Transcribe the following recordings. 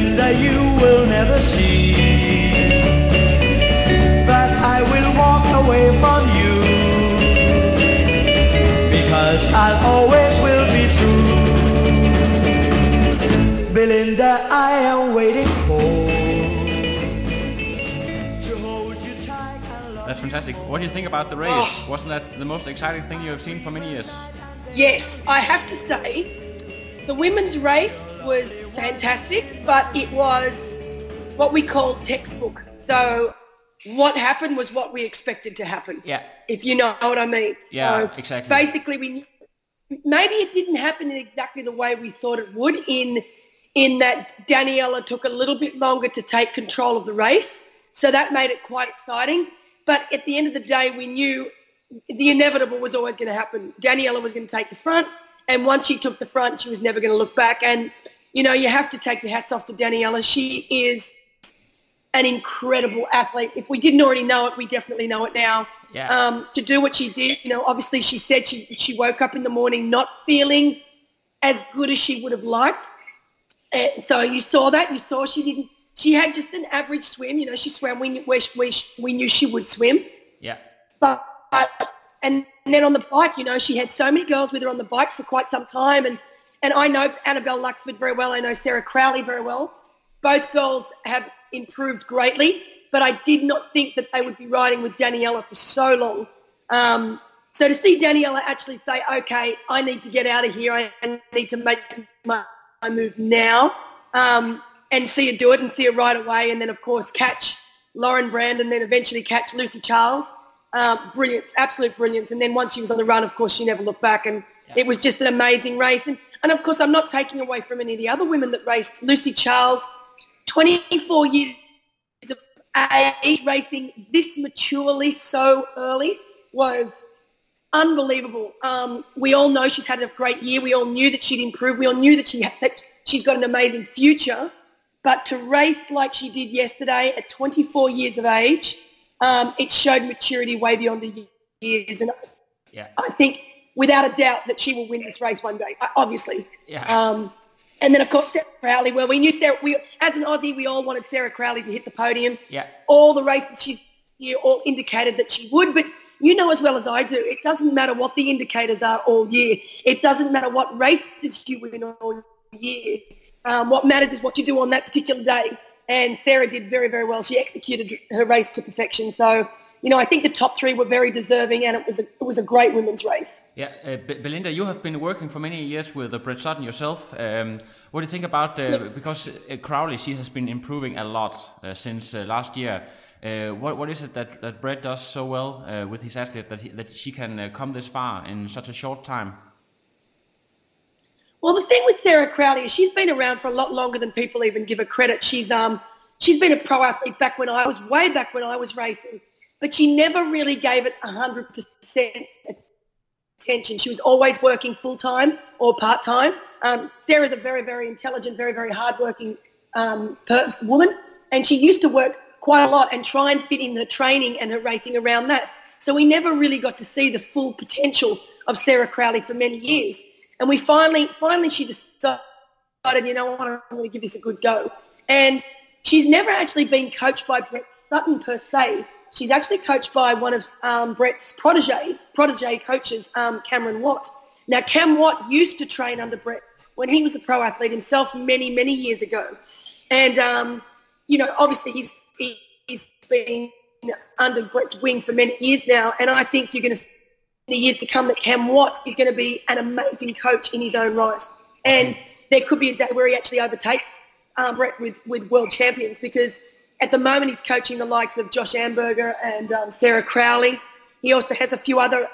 Belinda, you will never see that I will walk away from you because I always will be true. Belinda, I am waiting for. That's fantastic. What do you think about the race? Oh. Wasn't that the most exciting thing you have seen for many years? Yes, I have to say, the women's race was fantastic, but it was what we call textbook. So what happened was what we expected to happen. Yeah. If you know what I mean. Yeah, so exactly. Basically, we maybe it didn't happen in exactly the way we thought it would. In in that Daniela took a little bit longer to take control of the race, so that made it quite exciting. But at the end of the day, we knew the inevitable was always going to happen. Daniela was going to take the front, and once she took the front, she was never going to look back. And you know, you have to take your hats off to Daniela. She is an incredible athlete. If we didn't already know it, we definitely know it now. Yeah. Um, to do what she did, you know, obviously she said she she woke up in the morning not feeling as good as she would have liked. And so you saw that. You saw she didn't she had just an average swim. You know, she swam where, where, where we knew she would swim. Yeah. But, but and, then on the bike, you know, she had so many girls with her on the bike for quite some time. And, and I know Annabel Luxford very well. I know Sarah Crowley very well. Both girls have improved greatly, but I did not think that they would be riding with Daniela for so long. Um, so to see Daniela actually say, okay, I need to get out of here. I need to make my, my move now. Um, and see her do it and see her right away and then of course catch Lauren Brand and then eventually catch Lucy Charles. Um, brilliance, absolute brilliance. And then once she was on the run, of course, she never looked back and yeah. it was just an amazing race. And, and of course, I'm not taking away from any of the other women that raced. Lucy Charles, 24 years of age, racing this maturely so early was unbelievable. Um, we all know she's had a great year. We all knew that she'd improve. We all knew that, she had, that she's got an amazing future. But to race like she did yesterday at 24 years of age, um, it showed maturity way beyond the years. And yeah. I think without a doubt that she will win this race one day, obviously. Yeah. Um, and then, of course, Sarah Crowley. Well, we knew Sarah. We, as an Aussie, we all wanted Sarah Crowley to hit the podium. Yeah. All the races she's here all indicated that she would, but you know as well as I do, it doesn't matter what the indicators are all year. It doesn't matter what races you win all year. Um, what matters is what you do on that particular day. And Sarah did very, very well. She executed her race to perfection. So, you know, I think the top three were very deserving, and it was a, it was a great women's race. Yeah, uh, Belinda, you have been working for many years with uh, Brett Sutton yourself. Um, what do you think about uh, yes. because uh, Crowley? She has been improving a lot uh, since uh, last year. what what is it that, that Brett does so well with his athlete that he, that she can come this far in such a short time? Well, the thing with Sarah Crowley is she's been around for a lot longer than people even give her credit. She's um she's been a pro athlete back when I was way back when I was racing, but she never really gave it hundred percent attention. She was always working full time or part time. Um, Sarah's a very very intelligent, very very hardworking um, woman, and she used to work quite a lot and try and fit in her training and her racing around that. So we never really got to see the full potential of Sarah Crowley for many years. And we finally, finally she decided, you know what, I'm going to give this a good go. And she's never actually been coached by Brett Sutton per se. She's actually coached by one of um, Brett's proteges, protege coaches, um, Cameron Watt. Now, Cam Watt used to train under Brett when he was a pro athlete himself many, many years ago. And, um, you know, obviously he's, he, he's been under Brett's wing for many years now. And I think you're going to the years to come that Cam Watts is going to be an amazing coach in his own right. And there could be a day where he actually overtakes um, Brett with, with world champions because at the moment he's coaching the likes of Josh Amberger and um, Sarah Crowley. He also has a few other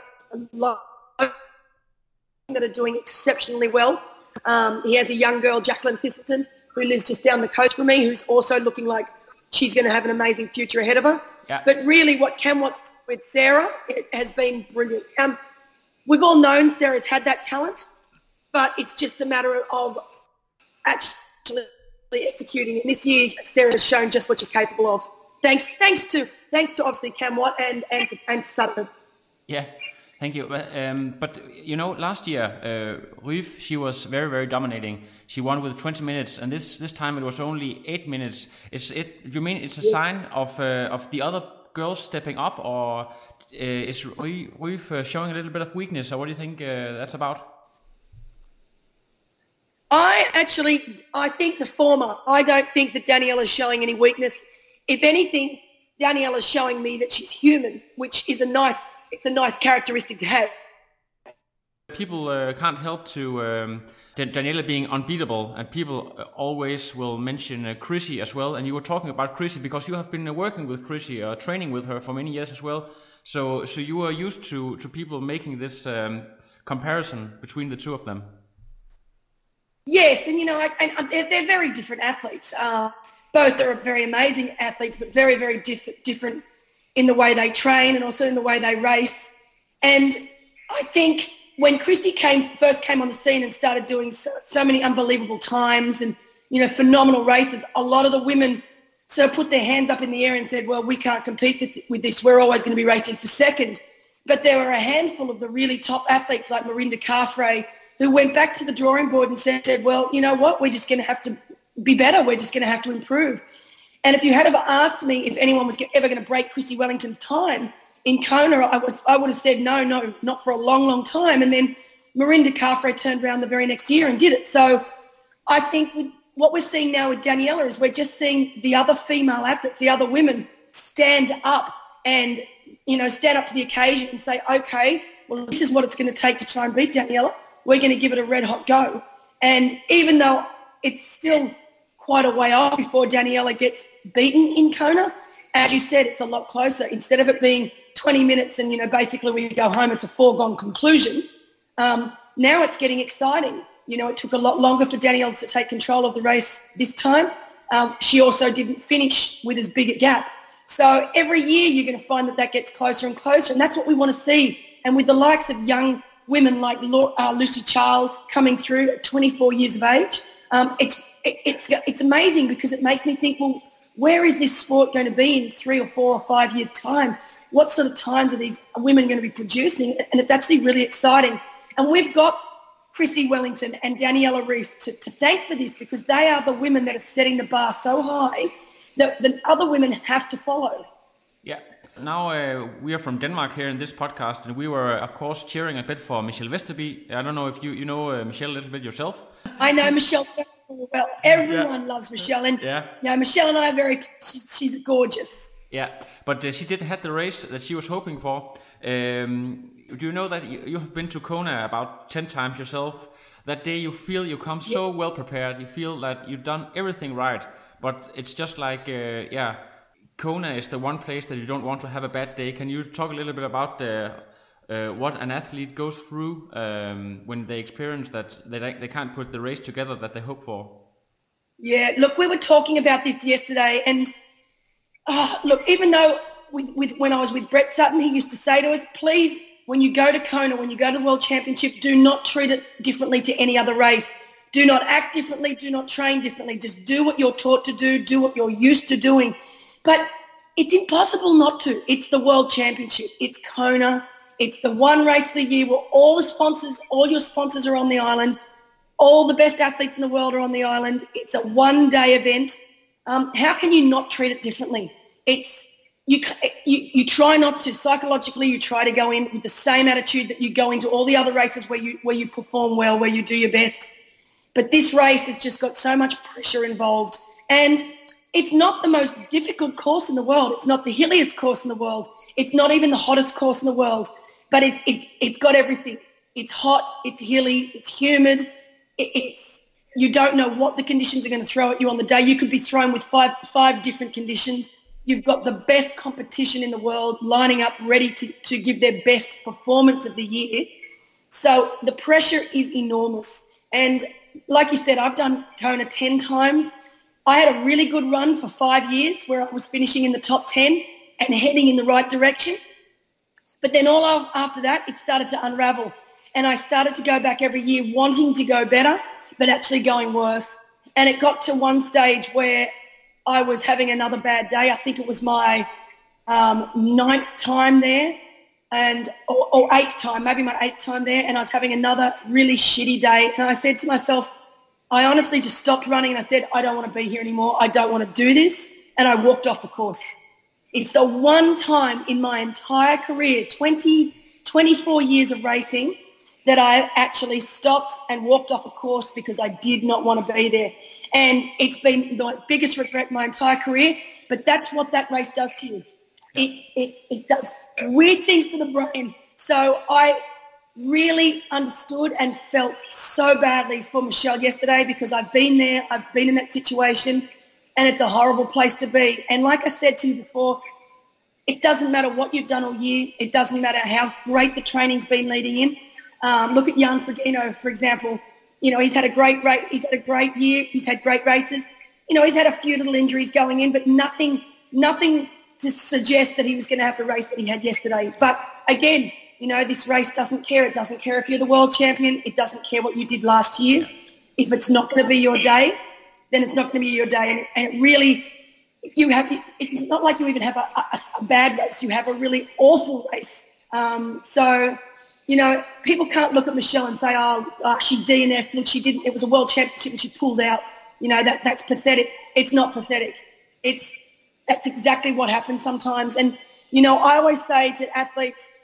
that are doing exceptionally well. Um, he has a young girl, Jacqueline Thistleton, who lives just down the coast from me, who's also looking like she's going to have an amazing future ahead of her. Yeah. But really, what Cam wants with Sarah it has been brilliant. Um, we've all known Sarah's had that talent, but it's just a matter of actually executing. And this year, Sarah has shown just what she's capable of. Thanks, thanks to thanks to obviously Cam Watt and and to, and Sutton. Yeah, thank you. But, um, but you know, last year, uh, Ryf, she was very, very dominating. She won with 20 minutes, and this this time it was only eight minutes. Is it? You mean it's a sign of uh, of the other girls stepping up, or uh, is Ryf uh, showing a little bit of weakness, or what do you think uh, that's about? I actually, I think the former. I don't think that Danielle is showing any weakness. If anything, Danielle is showing me that she's human, which is a nice, it's a nice characteristic to have. People uh, can't help to um, Daniela being unbeatable, and people uh, always will mention uh, Chrissie as well. And you were talking about Chrissie because you have been uh, working with Chrissie, uh, training with her for many years as well. So, so you are used to to people making this um, comparison between the two of them. Yes, and you know, and, and they're, they're, very different athletes. Uh, both are very amazing athletes, but very, very diff- different in the way they train and also in the way they race. And I think when Chrissie came first came on the scene and started doing so, so many unbelievable times and you know phenomenal races, a lot of the women sort of put their hands up in the air and said, "Well, we can't compete with this. We're always going to be racing for second. But there were a handful of the really top athletes like Mirinda Carfrae who went back to the drawing board and said, well, you know what, we're just going to have to be better. We're just going to have to improve. And if you had ever asked me if anyone was ever going to break Chrissie Wellington's time in Kona, I, was, I would have said, no, no, not for a long, long time. And then Mirinda Carfrae turned around the very next year and did it. So I think with, what we're seeing now with Daniela is we're just seeing the other female athletes, the other women stand up and, you know, stand up to the occasion and say, okay, well, this is what it's going to take to try and beat Daniela we're going to give it a red hot go. And even though it's still quite a way off before Daniela gets beaten in Kona, as you said, it's a lot closer. Instead of it being 20 minutes and, you know, basically we go home, it's a foregone conclusion. Um, now it's getting exciting. You know, it took a lot longer for Daniela to take control of the race this time. Um, she also didn't finish with as big a gap. So every year you're going to find that that gets closer and closer, and that's what we want to see. And with the likes of young women like uh, Lucy Charles coming through at 24 years of age. Um, it's it's it's amazing because it makes me think, well, where is this sport going to be in three or four or five years' time? What sort of times are these women going to be producing? And it's actually really exciting. And we've got Chrissie Wellington and Daniela Ryf to, to thank for this because they are the women that are setting the bar so high that the other women have to follow. Yeah, now uh, we are from Denmark here in this podcast, and we were, of course, cheering a bit for Michelle Vesterby. I don't know if you you know uh, Michelle a little bit yourself. I know Michelle well. Everyone yeah. loves Michelle, and yeah, yeah, Michelle and I are very. She's, she's gorgeous. Yeah, but uh, she didn't have the race that she was hoping for. Um, do you know that you, you have been to Kona about ten times yourself? That day you feel you come so well prepared. You feel that you've done everything right, but it's just like uh, yeah Kona is the one place that you don't want to have a bad day. Can you talk a little bit about the, uh, what an athlete goes through um, when they experience that they, they can't put the race together that they hope for? Yeah, look, we were talking about this yesterday, and uh, look, even though with, with when I was with Brett Sutton, he used to say to us, please, when you go to Kona, when you go to the World Championship, do not treat it differently to any other race. Do not act differently. Do not train differently. Just do what you're taught to do. Do what you're used to doing. But it's impossible not to. It's the World Championship. It's Kona. It's the one race of the year where all the sponsors, all your sponsors are on the island. All the best athletes in the world are on the island. It's a one-day event. Um, how can you not treat it differently? It's you, you, you try not to psychologically. You try to go in with the same attitude that you go into all the other races where you where you perform well, where you do your best. But this race has just got so much pressure involved, and it's not the most difficult course in the world. It's not the hilliest course in the world. It's not even the hottest course in the world. But it, it, it's got everything. It's hot. It's hilly. It's humid. It, it's you don't know what the conditions are going to throw at you on the day. You could be thrown with five five different conditions. You've got the best competition in the world lining up ready to, to give their best performance of the year. So the pressure is enormous. And like you said, I've done Kona 10 times. I had a really good run for five years where I was finishing in the top 10 and heading in the right direction. But then all after that, it started to unravel. And I started to go back every year wanting to go better, but actually going worse. And it got to one stage where I was having another bad day. I think it was my um, ninth time there and or, or eighth time, maybe my eighth time there, and I was having another really shitty day. And I said to myself, I honestly just stopped running and I said, I don't want to be here anymore. I don't want to do this. And I walked off the course. It's the one time in my entire career, 20, 24 years of racing, that I actually stopped and walked off a course because I did not want to be there. And it's been the biggest regret my entire career, but that's what that race does to you. It, it, it does weird things to the brain. So I really understood and felt so badly for Michelle yesterday because I've been there, I've been in that situation, and it's a horrible place to be. And like I said to you before, it doesn't matter what you've done all year. It doesn't matter how great the training's been leading in. Um, look at Jan Frodeno, for example. You know, he's had a great rate. He's had a great year. He's had great races. You know, he's had a few little injuries going in, but nothing, nothing to suggest that he was going to have the race that he had yesterday. But again, you know, this race doesn't care. It doesn't care if you're the world champion. It doesn't care what you did last year. If it's not going to be your day, then it's not going to be your day. And, it really, you have, it's not like you even have a, a, a bad race. You have a really awful race. Um, so, you know, people can't look at Michelle and say, oh, oh she DNF. Look, she didn't, it was a world championship and she pulled out. You know, that that's pathetic. It's not pathetic. It's, that's exactly what happens sometimes. And, you know, I always say to athletes,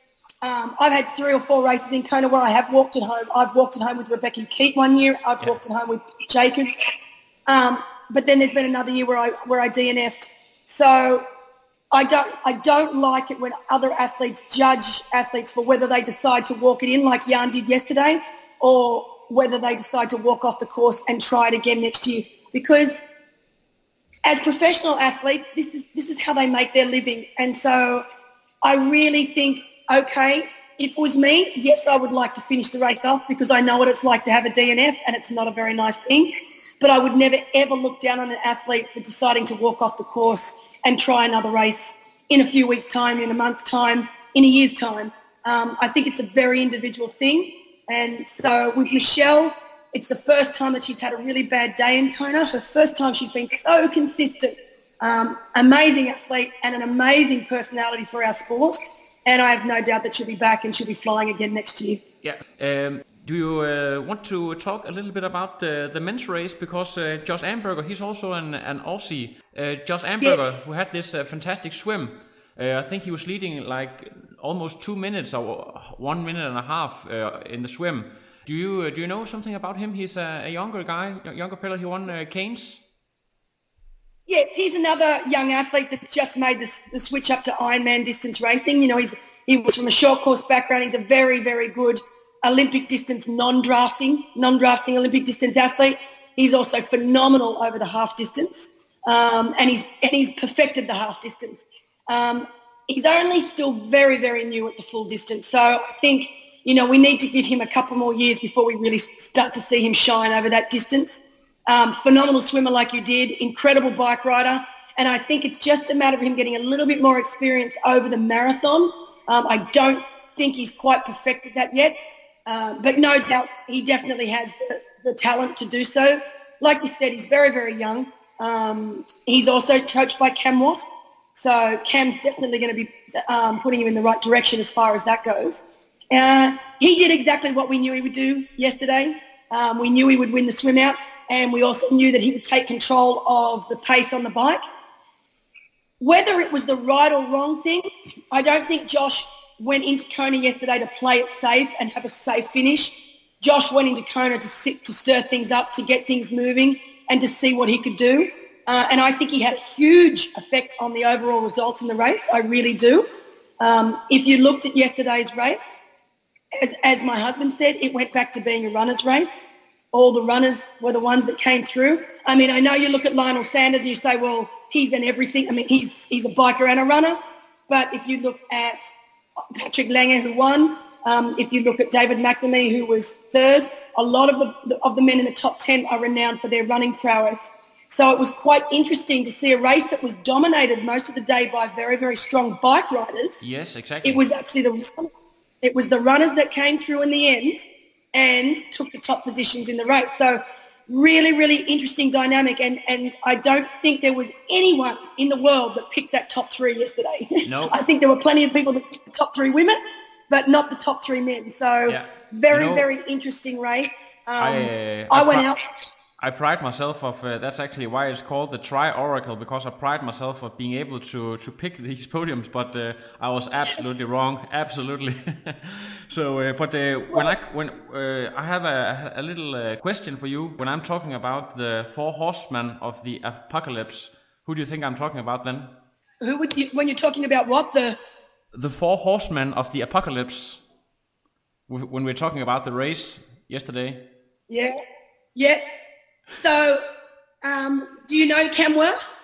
um, I've had three or four races in Kona where I have walked at home. I've walked at home with Rebekah Keat one year. I've yeah. walked at home with Jacobs. Um, but then there's been another year where I where I DNF'd. So I don't I don't like it when other athletes judge athletes for whether they decide to walk it in like Jan did yesterday, or whether they decide to walk off the course and try it again next year. Because as professional athletes, this is this is how they make their living. And so I really think okay, if it was me, yes, I would like to finish the race off because I know what it's like to have a DNF and it's not a very nice thing. But I would never, ever look down on an athlete for deciding to walk off the course and try another race in a few weeks' time, in a month's time, in a year's time. Um, I think it's a very individual thing. And so with Michelle, it's the first time that she's had a really bad day in Kona. Her first time she's been so consistent. Um, amazing athlete and an amazing personality for our sport and I have no doubt that she'll be back and she'll be flying again next year. Yeah. Um, do you uh, want to talk a little bit about the, the men's race? Because uh, Josh Amberger, he's also an, an Aussie. Uh, Josh Amberger, yes. who had this uh, fantastic swim. Uh, I think he was leading like almost two minutes or one minute and a half uh, in the swim. Do you do you know something about him? He's a, a younger guy, younger fellow. He won Cairns. Yes, he's another young athlete that's just made the switch up to Ironman distance racing. You know, he's he was from a short course background. He's a very, very good Olympic distance non-drafting, non-drafting Olympic distance athlete. He's also phenomenal over the half distance, um, and he's and he's perfected the half distance. Um, he's only still very, very new at the full distance. So I think you know we need to give him a couple more years before we really start to see him shine over that distance. Um, phenomenal swimmer like you did, incredible bike rider. And I think it's just a matter of him getting a little bit more experience over the marathon. Um, I don't think he's quite perfected that yet. Uh, but no doubt he definitely has the, the, talent to do so. Like you said, he's very, very young. Um, he's also coached by Cam Watt. So Cam's definitely going to be um, putting him in the right direction as far as that goes. Uh, he did exactly what we knew he would do yesterday. Um, we knew he would win the swim out and we also knew that he would take control of the pace on the bike. Whether it was the right or wrong thing, I don't think Josh went into Kona yesterday to play it safe and have a safe finish. Josh went into Kona to, sit, to stir things up, to get things moving and to see what he could do. Uh, and I think he had a huge effect on the overall results in the race. I really do. Um, if you looked at yesterday's race, as, as my husband said, it went back to being a runner's race all the runners were the ones that came through. I mean, I know you look at Lionel Sanders and you say, well, he's an everything. I mean, he's he's a biker and a runner. But if you look at Patrick Lange, who won, Um, if you look at David McNamee, who was third, a lot of the, of the men in the top 10 are renowned for their running prowess. So it was quite interesting to see a race that was dominated most of the day by very, very strong bike riders. Yes, exactly. It was actually the it was the runners that came through in the end and took the top positions in the race. So really, really interesting dynamic. And, and I don't think there was anyone in the world that picked that top three yesterday. No. I think there were plenty of people that picked the top three women, but not the top three men. So Yeah. very, You know, very interesting race. Um, I, I, I went out. I pride myself of uh, that's actually why it's called the Tri Oracle because I pride myself of being able to to pick these podiums, but uh, I was absolutely wrong, absolutely. so, uh, but uh, when I when uh, I have a, a little uh, question for you when I'm talking about the four horsemen of the apocalypse, who do you think I'm talking about then? Who would you, when you're talking about what the The four horsemen of the apocalypse. wh- When we're talking about the race yesterday. yeah yeah. So um, do you know Cam Wurf?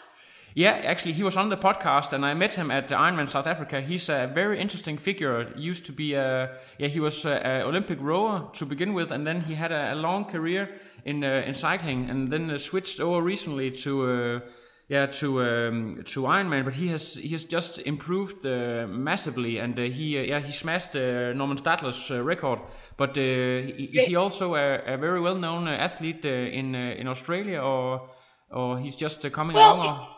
Yeah, actually, he was on the podcast, and I met him at Ironman South Africa. He's a very interesting figure. Used to be a yeah, he was an Olympic rower to begin with, and then he had a, a long career in uh, in cycling, and then uh, switched over recently to uh, yeah to um, to Ironman. But he has he has just improved uh, massively, and uh, he uh, yeah he smashed uh, Normann Stadler's uh, record. But uh, he- is he also a, a very well known uh, athlete uh, in uh, in Australia, or or he's just uh, coming Well, along? Or?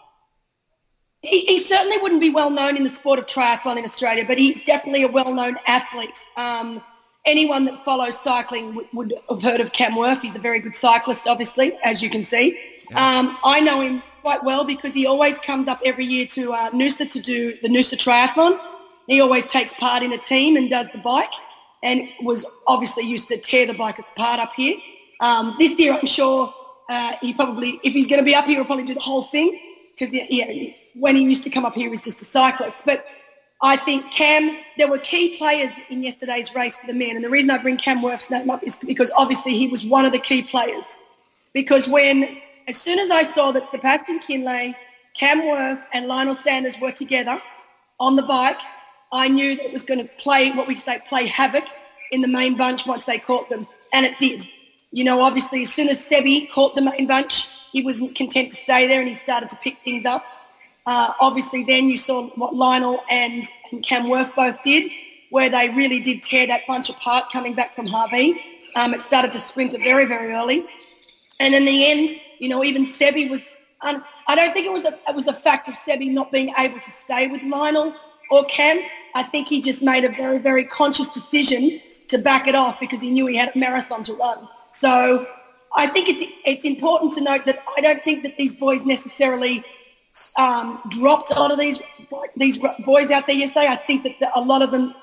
He, he certainly wouldn't be well known in the sport of triathlon in Australia, but he's definitely a well-known athlete. Um, anyone that follows cycling w- would have heard of Cam Wurf. He's a very good cyclist, obviously, as you can see. Um, I know him quite well because he always comes up every year to uh, Noosa to do the Noosa Triathlon. He always takes part in a team and does the bike and was obviously used to tear the bike apart up here. Um, this year, I'm sure uh, he probably, if he's going to be up here, he'll probably do the whole thing because when he used to come up here, he was just a cyclist. But I think Cam, there were key players in yesterday's race for the men. And the reason I bring Cam Wurf's name up is because obviously he was one of the key players. Because when, as soon as I saw that Sebastian Kienle, Cam Wurf and Lionel Sanders were together on the bike, I knew that it was going to play what we say play havoc in the main bunch once they caught them, and it did. You know, obviously, as soon as Sebi caught the main bunch, he wasn't content to stay there, and he started to pick things up. Uh, obviously, then you saw what Lionel and, and Cam Wurf both did, where they really did tear that bunch apart coming back from Hawi. Um, it started to splinter very, very early. And in the end, you know, even Sebi was. Um, I don't think it was a it was a fact of Sebi not being able to stay with Lionel or Cam. I think he just made a very very conscious decision to back it off because he knew he had a marathon to run. So I think it's it's important to note that I don't think that these boys necessarily um, dropped a lot of these these boys out there yesterday. I think that the, a lot of them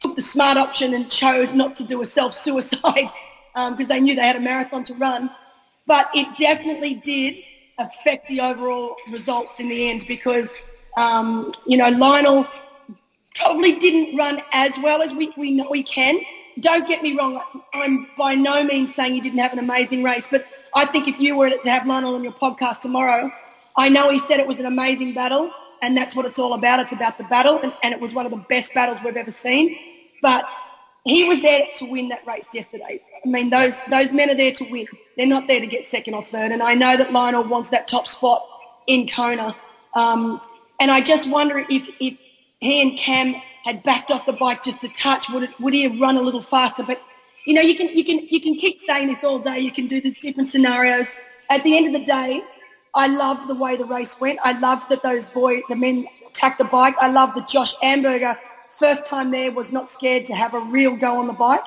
took the smart option and chose not to do a self suicide because they knew they had a marathon to run. But it definitely did affect the overall results in the end because um, you know Lionel probably didn't run as well as we, we know he can. Don't get me wrong, I'm by no means saying he didn't have an amazing race, but I think if you were to have Lionel on your podcast tomorrow, I know he said it was an amazing battle, and that's what it's all about. It's about the battle, and, and it was one of the best battles we've ever seen. But he was there to win that race yesterday. I mean, those those men are there to win. They're not there to get second or third. And I know that Lionel wants that top spot in Kona. Um, and I just wonder if if he and Cam had backed off the bike just a touch, would it would he have run a little faster? But you know, you can you can you can keep saying this all day. You can do these different scenarios. At the end of the day, I loved the way the race went. I loved that those boy the men attacked the bike. I loved that Josh Amberger first time there was not scared to have a real go on the bike.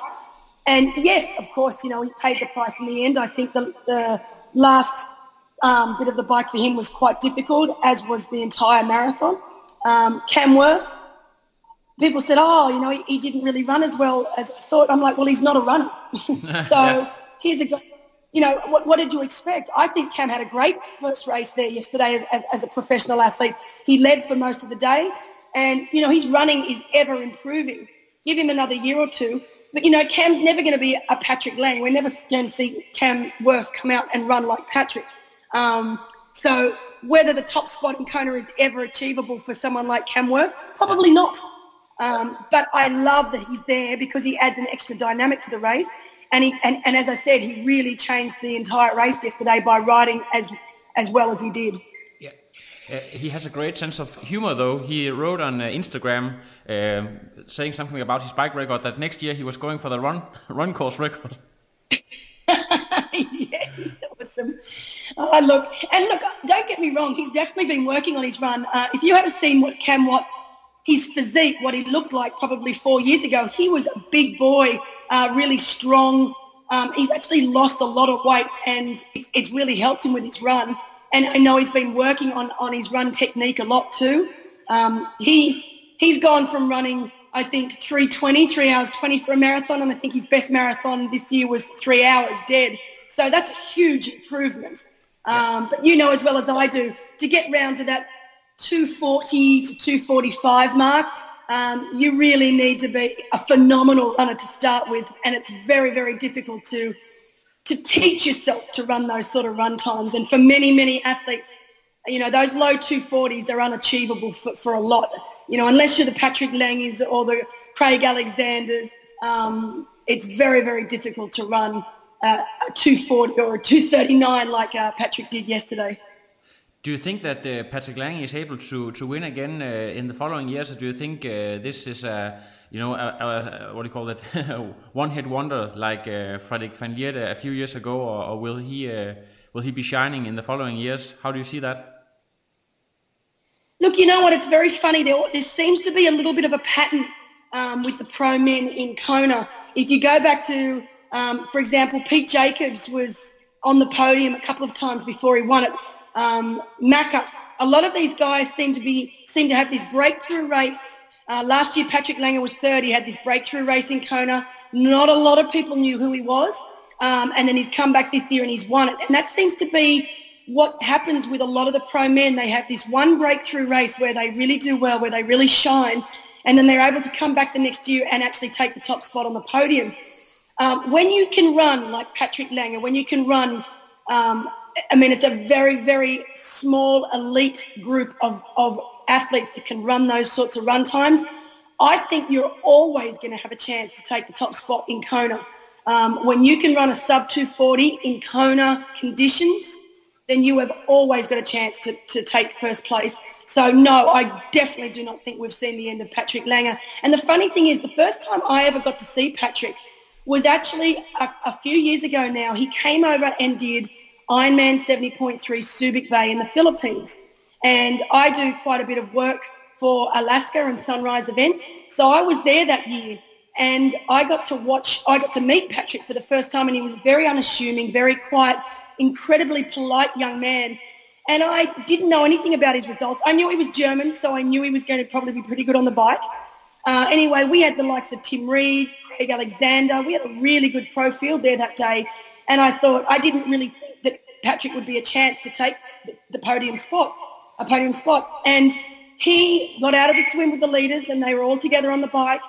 And yes, of course, you know, he paid the price in the end. I think the, the last um, bit of the bike for him was quite difficult, as was the entire marathon. Um, Cam Wurf, people said, oh, you know, he, he didn't really run as well as I thought. I'm like, well, he's not a runner. so here's a guy, you know, what, what did you expect? I think Cam had a great first race there yesterday as, as, as a professional athlete. He led for most of the day. And, you know, his running is ever improving. Give him another year or two. But, you know, Cam's never going to be a Patrick Lange. We're never going to see Cam Wurf come out and run like Patrick. Um, so whether the top spot in Kona is ever achievable for someone like Cam Wurf, probably not. Um, but I love that he's there because he adds an extra dynamic to the race. And, he, and, and as I said, he really changed the entire race yesterday by riding as, as well as he did. Uh, he has a great sense of humor, though. He wrote on uh, Instagram um, saying something about his bike record that next year he was going for the run run course record. yeah, he's awesome. Oh, look, and look, don't get me wrong. He's definitely been working on his run. Uh, if you had seen what Cam Watt, his physique, what he looked like probably four years ago, he was a big boy, uh, really strong. Um, he's actually lost a lot of weight, and it's, it's really helped him with his run. And I know he's been working on, on his run technique a lot too. Um, he he's gone from running I think 320, 3 hours 20 for a marathon, and I think his best marathon this year was three hours dead. So that's a huge improvement. Um, but you know as well as I do, to get round to that 240 to 245 mark, um, you really need to be a phenomenal runner to start with, and it's very, very difficult to to teach yourself to run those sort of run times. And for many, many athletes, you know, those low 240s are unachievable for, for a lot. You know, unless you're the Patrick Langes or the Craig Alexanders, um, it's very, very difficult to run uh, a 240 or a 239 like uh, Patrick did yesterday. Do you think that uh, Patrick Lange is able to, to win again uh, in the following years, or do you think uh, this is a, you know, a, a, what do you call it, one-hit wonder like uh, Frederik van Lierde a few years ago, or, or will he will he be shining in the following years? How do you see that? Look, you know what? It's very funny. There, there seems to be a little bit of a pattern um, with the pro men in Kona. If you go back to, um, for example, Pete Jacobs was on the podium a couple of times before he won it. Um, Macca, a lot of these guys seem to be seem to have this breakthrough race. Uh, last year, Patrick Lange was third. He had this breakthrough race in Kona. Not a lot of people knew who he was. Um, and then he's come back this year and he's won it. And that seems to be what happens with a lot of the pro men, they have this one breakthrough race where they really do well, where they really shine, and then they're able to come back the next year and actually take the top spot on the podium. Um, when you can run like Patrick Lange, when you can run, um, I mean, it's a very, very small elite group of, of athletes that can run those sorts of run times. I think you're always going to have a chance to take the top spot in Kona. Um, when you can run a sub 240 in Kona conditions, then you have always got a chance to, to take first place. So no, I definitely do not think we've seen the end of Patrick Lange. And the funny thing is, the first time I ever got to see Patrick was actually a, a few years ago now. He came over and did Ironman 70.3 Subic Bay in the Philippines. And I do quite a bit of work for Alaska and Sunrise events. So I was there that year and I got to watch, I got to meet Patrick for the first time and he was very unassuming, very quiet, incredibly polite young man. And I didn't know anything about his results. I knew he was German, so I knew he was going to probably be pretty good on the bike. Uh, anyway, we had the likes of Tim Reed, Craig Alexander. We had a really good pro field there that day. And I thought, I didn't really that Patrick would be a chance to take the, podium spot, a podium spot. And he got out of the swim with the leaders and they were all together on the bike.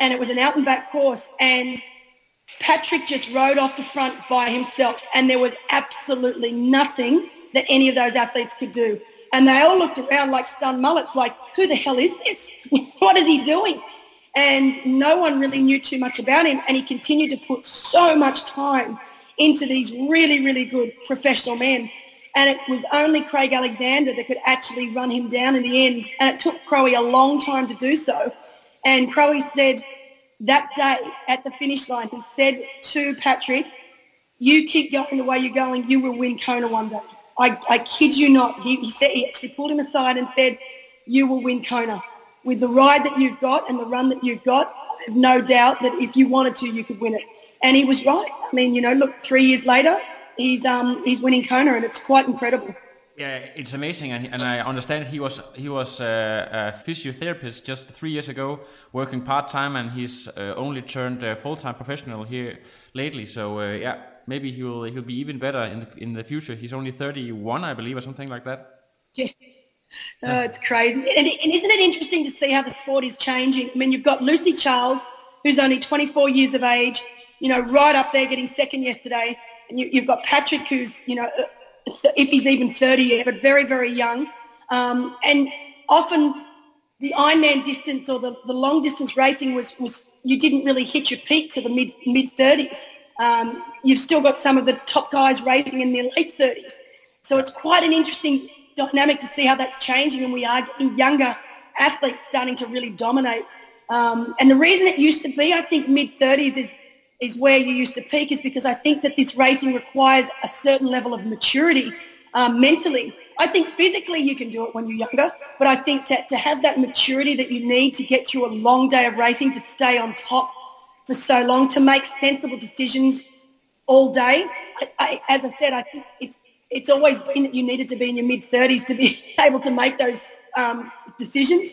And it was an out and back course. And Patrick just rode off the front by himself and there was absolutely nothing that any of those athletes could do. And they all looked around like stunned mullets, like, who the hell is this? what is he doing? And no one really knew too much about him. And he continued to put so much time into these really, really good professional men. And it was only Craig Alexander that could actually run him down in the end. And it took Crowie a long time to do so. And Crowie said, that day at the finish line, he said to Patrick, you keep going the way you're going, you will win Kona one day. I, I kid you not. He, he said he actually pulled him aside and said, you will win Kona. With the ride that you've got and the run that you've got, no doubt that if you wanted to, you could win it. And he was right. I mean, you know, look, three years later, he's um, he's winning Kona, and it's quite incredible. Yeah, it's amazing, and, and I understand he was he was uh, a physiotherapist just three years ago, working part time, and he's uh, only turned uh, full time professional here lately. So uh, yeah, maybe he will he'll be even better in the in the future. He's only thirty one, I believe, or something like that. Yeah. Oh, it's crazy. And, and isn't it interesting to see how the sport is changing? I mean, you've got Lucy Charles, who's only 24 years of age, you know, right up there getting second yesterday. And you, have got Patrick, who's, you know, if he's even 30 yet, but very, very young. Um, and often the Ironman distance or the, the long distance racing was, was you didn't really hit your peak to the mid mid 30s. Um, you've still got some of the top guys racing in their late 30s. So it's quite an interesting dynamic to see how that's changing and we are getting younger athletes starting to really dominate. Um, and the reason it used to be, I think, mid 30s is is where you used to peak is because I think that this racing requires a certain level of maturity um, mentally. I think physically you can do it when you're younger, but I think to, to have that maturity that you need to get through a long day of racing, to stay on top for so long, to make sensible decisions all day. I, I, as I said, I think it's it's always been that you needed to be in your mid 30s to be able to make those um, decisions.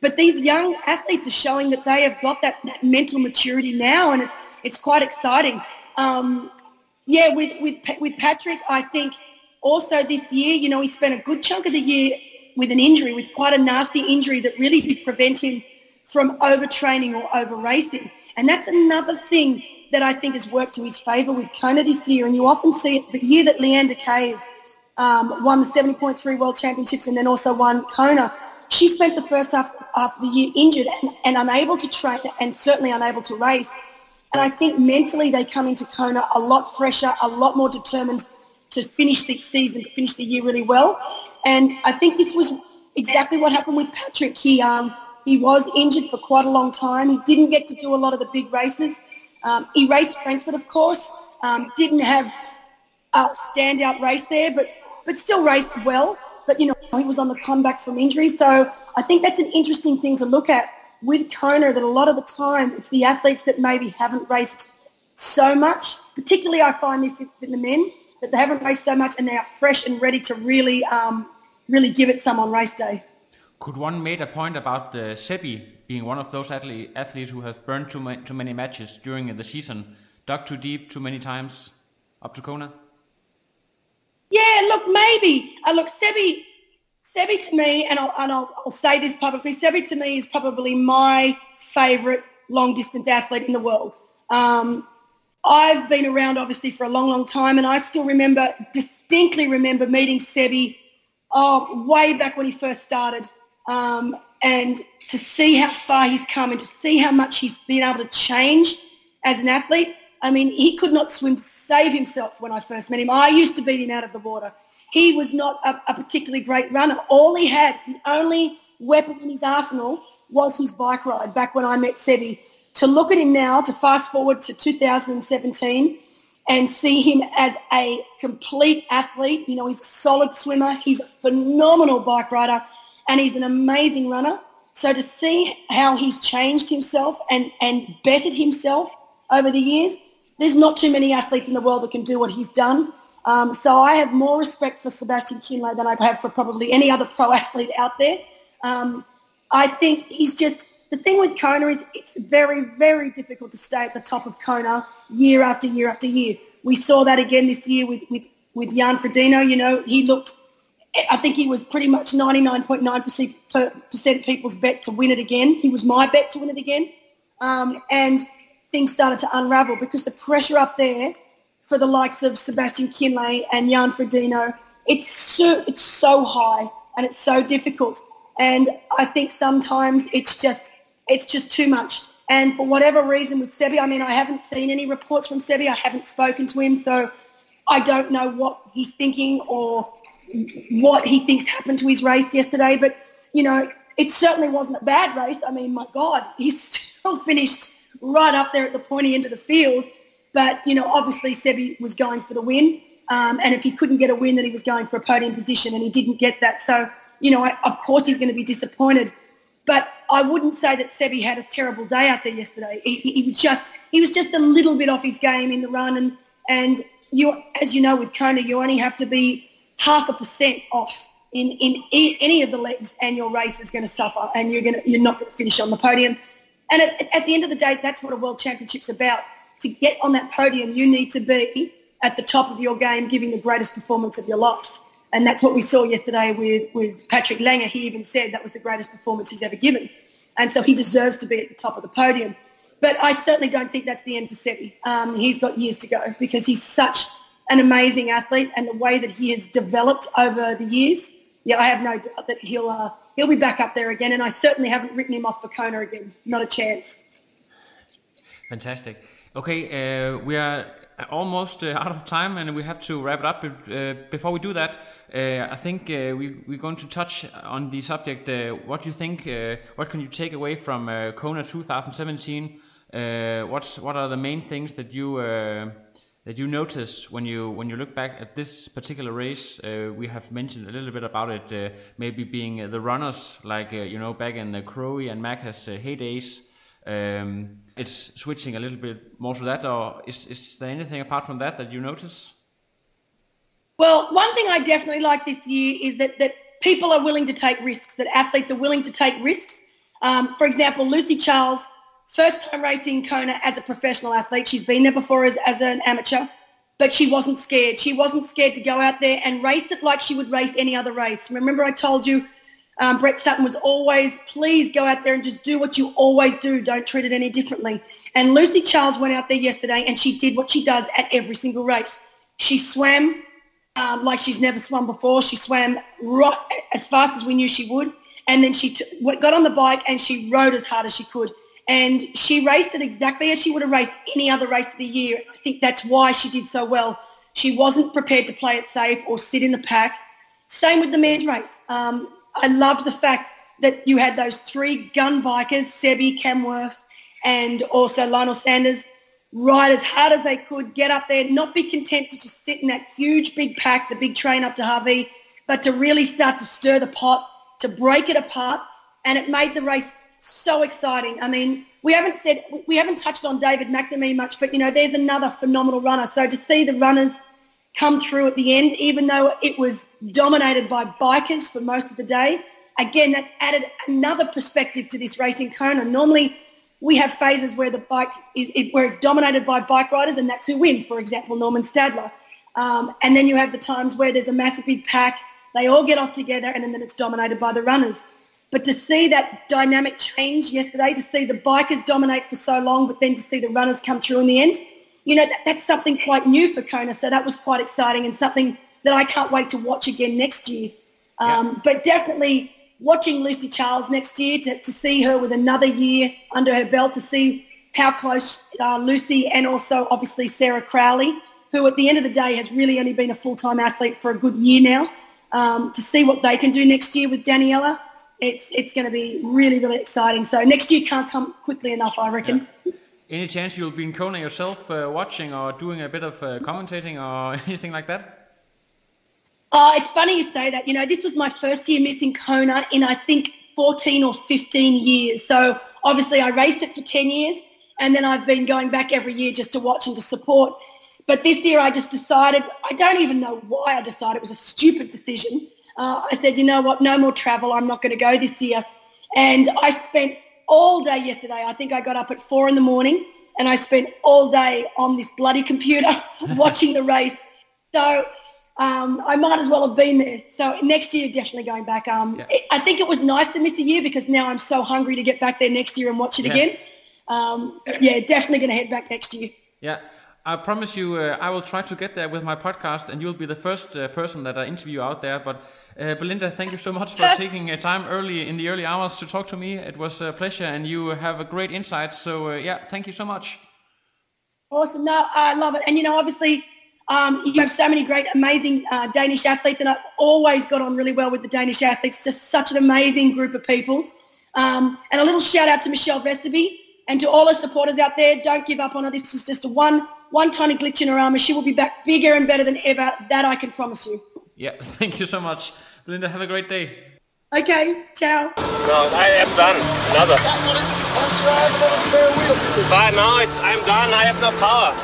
But these young athletes are showing that they have got that, that mental maturity now, and it's it's quite exciting. Um, yeah, with with with Patrick, I think also this year, you know, he spent a good chunk of the year with an injury, with quite a nasty injury that really did prevent him from overtraining or over racing. And that's another thing that I think has worked to his favour with Kona this year. And you often see it the year that Leanda Cave um, won the 70.3 World Championships and then also won Kona. She spent the first half, half of the year injured and, and unable to train and certainly unable to race. And I think mentally they come into Kona a lot fresher, a lot more determined to finish the season, to finish the year really well. And I think this was exactly what happened with Patrick. He um, he was injured for quite a long time. He didn't get to do a lot of the big races. Um, he raced Frankfurt, of course. Um, didn't have a standout race there, but but still raced well. But you know he was on the comeback from injury, so I think that's an interesting thing to look at with Kona. That a lot of the time it's the athletes that maybe haven't raced so much. Particularly, I find this in the men that they haven't raced so much and they are fresh and ready to really, um, really give it some on race day. Could one make a point about uh, Sebi being one of those athlete, athletes who have burned too, ma- too many matches during the season, dug too deep too many times up to Kona? Yeah, look, maybe. Uh, look, Sebi, Sebi to me, and, I'll, and I'll, I'll say this publicly, Sebi to me is probably my favourite long distance athlete in the world. Um, I've been around obviously for a long, long time, and I still remember, distinctly remember meeting Sebi oh, way back when he first started, um, and to see how far he's come and to see how much he's been able to change as an athlete. I mean, he could not swim to save himself when I first met him. I used to beat him out of the water. He was not a, a particularly great runner. All he had, the only weapon in his arsenal was his bike ride back when I met Sebi to look at him now, to fast forward to 2017 and see him as a complete athlete. You know, he's a solid swimmer. He's a phenomenal bike rider and he's an amazing runner. So to see how he's changed himself and, and bettered himself over the years, there's not too many athletes in the world that can do what he's done. Um, so I have more respect for Sebastian Kienle than I have for probably any other pro athlete out there. Um, I think he's just the thing with Kona is it's very, very difficult to stay at the top of Kona year after year after year. We saw that again this year with, with, with Jan Frodeno. You know, he looked, I think he was pretty much 99.9% people's bet to win it again. He was my bet to win it again. Um, and things started to unravel because the pressure up there for the likes of Sebastian Kienle and Jan Frodeno, it's so, it's so high and it's so difficult. And I think sometimes it's just it's just too much. And for whatever reason with Sebi, I mean, I haven't seen any reports from Sebi. I haven't spoken to him, so I don't know what he's thinking or what he thinks happened to his race yesterday. But, you know, it certainly wasn't a bad race. I mean, my God, he still finished right up there at the pointy end of the field. But, you know, obviously Sebi was going for the win. Um, and if he couldn't get a win, then he was going for a podium position, and he didn't get that. So, you know, I, of course he's going to be disappointed. But I wouldn't say that Sebi had a terrible day out there yesterday. He, he, was just he was just a little bit off his game in the run, and and you as you know with Kona, you only have to be half a percent off in in any of the legs, and your race is going to suffer, and you're going to you're not going to finish on the podium. And at, at the end of the day, that's what a world championship's about. To get on that podium, you need to be at the top of your game, giving the greatest performance of your life. And that's what we saw yesterday with, with Patrick Lange. He even said that was the greatest performance he's ever given. And so he deserves to be at the top of the podium. But I certainly don't think that's the end for Sebi. Um, he's got years to go because he's such an amazing athlete and the way that he has developed over the years, yeah, I have no doubt that he'll uh, he'll be back up there again. And I certainly haven't written him off for Kona again. Not a chance. Fantastic. Okay, uh, we are almost uh, out of time and we have to wrap it up. Uh, before we do that, uh, I think uh, we, we're going to touch on the subject. Uh, what do you think? Uh, what can you take away from Kona 2017? what's what are the main things that you that you notice when you when you look back at this particular race? we have mentioned a little bit about it, maybe being the runners, like you know back in the Crowie and Macca's heydays. Um, it's switching a little bit more to that, or is, is there anything apart from that that you notice? Well, one thing I definitely like this year is that, that people are willing to take risks, that athletes are willing to take risks. Um, for example, Lucy Charles, first time racing Kona as a professional athlete. She's been there before as, as an amateur, but she wasn't scared. She wasn't scared to go out there and race it like she would race any other race. Remember I told you um, Brett Sutton was always, please go out there and just do what you always do. Don't treat it any differently. And Lucy Charles went out there yesterday and she did what she does at every single race. She swam um, like she's never swum before. She swam right as fast as we knew she would. And then she t- got on the bike and she rode as hard as she could. And she raced it exactly as she would have raced any other race of the year. I think that's why she did so well. She wasn't prepared to play it safe or sit in the pack. Same with the men's race. Um, I loved the fact that you had those three gun bikers, Sebi, Cam Wurf, and also Lionel Sanders, ride as hard as they could, get up there, not be content to just sit in that huge big pack, the big train up to Hawi, but to really start to stir the pot, to break it apart, and it made the race so exciting. I mean, we haven't said we haven't touched on David McNamee much, but you know, there's another phenomenal runner. So to see the runners come through at the end, even though it was dominated by bikers for most of the day. Again, that's added another perspective to this racing Kona. Normally, we have phases where the bike is, it, where it's dominated by bike riders, and that's who win. For example, Normann Stadler. Um, and then you have the times where there's a massive big pack, they all get off together, and then it's dominated by the runners. But to see that dynamic change yesterday, to see the bikers dominate for so long, but then to see the runners come through in the end, you know, that, that's something quite new for Kona. So that was quite exciting and something that I can't wait to watch again next year. Um, yeah. But definitely watching Lucy Charles next year to, to see her with another year under her belt, to see how close uh, Lucy and also obviously Sarah Crowley, who at the end of the day has really only been a full-time athlete for a good year now, um, to see what they can do next year with Daniela, it's it's going to be really really exciting. So next year can't come quickly enough, I reckon. Yeah. Any chance you'll be in Kona yourself, uh, watching or doing a bit of uh, commentating or anything like that? Oh, it's funny you say that. You know, this was my first year missing Kona in I think 14 or 15 years. So obviously I raced it for 10 years and then I've been going back every year just to watch and to support. But this year I just decided, I don't even know why I decided. It was a stupid decision. Uh, I said, you know what, no more travel. I'm not going to go this year. And I spent all day yesterday. I think I got up at four in the morning and I spent all day on this bloody computer watching the race. So um, I might as well have been there. So next year, definitely going back. Um, yeah. I think it was nice to miss a year because now I'm so hungry to get back there next year and watch it yeah. again. Um, yeah, definitely going to head back next year. Yeah. I promise you, uh, I will try to get there with my podcast, and you'll be the first uh, person that I interview out there. But uh, Belinda, thank you so much for taking uh, time early in the early hours to talk to me. It was a pleasure, and you have a great insight. So uh, yeah, thank you so much. Awesome. No, I love it. And you know, obviously, um, you have so many great, amazing uh, Danish athletes, and I've always got on really well with the Danish athletes. Just such an amazing group of people. Um, and a little shout out to Michelle Vesterby and to all our supporters out there. Don't give up on her. This is just a one one tiny glitch in her armor. She will be back bigger and better than ever. That I can promise you. Yeah, thank you so much. Belinda, have a great day. Okay, ciao. No, I am done. Another. But now it's, I'm done. I have no power.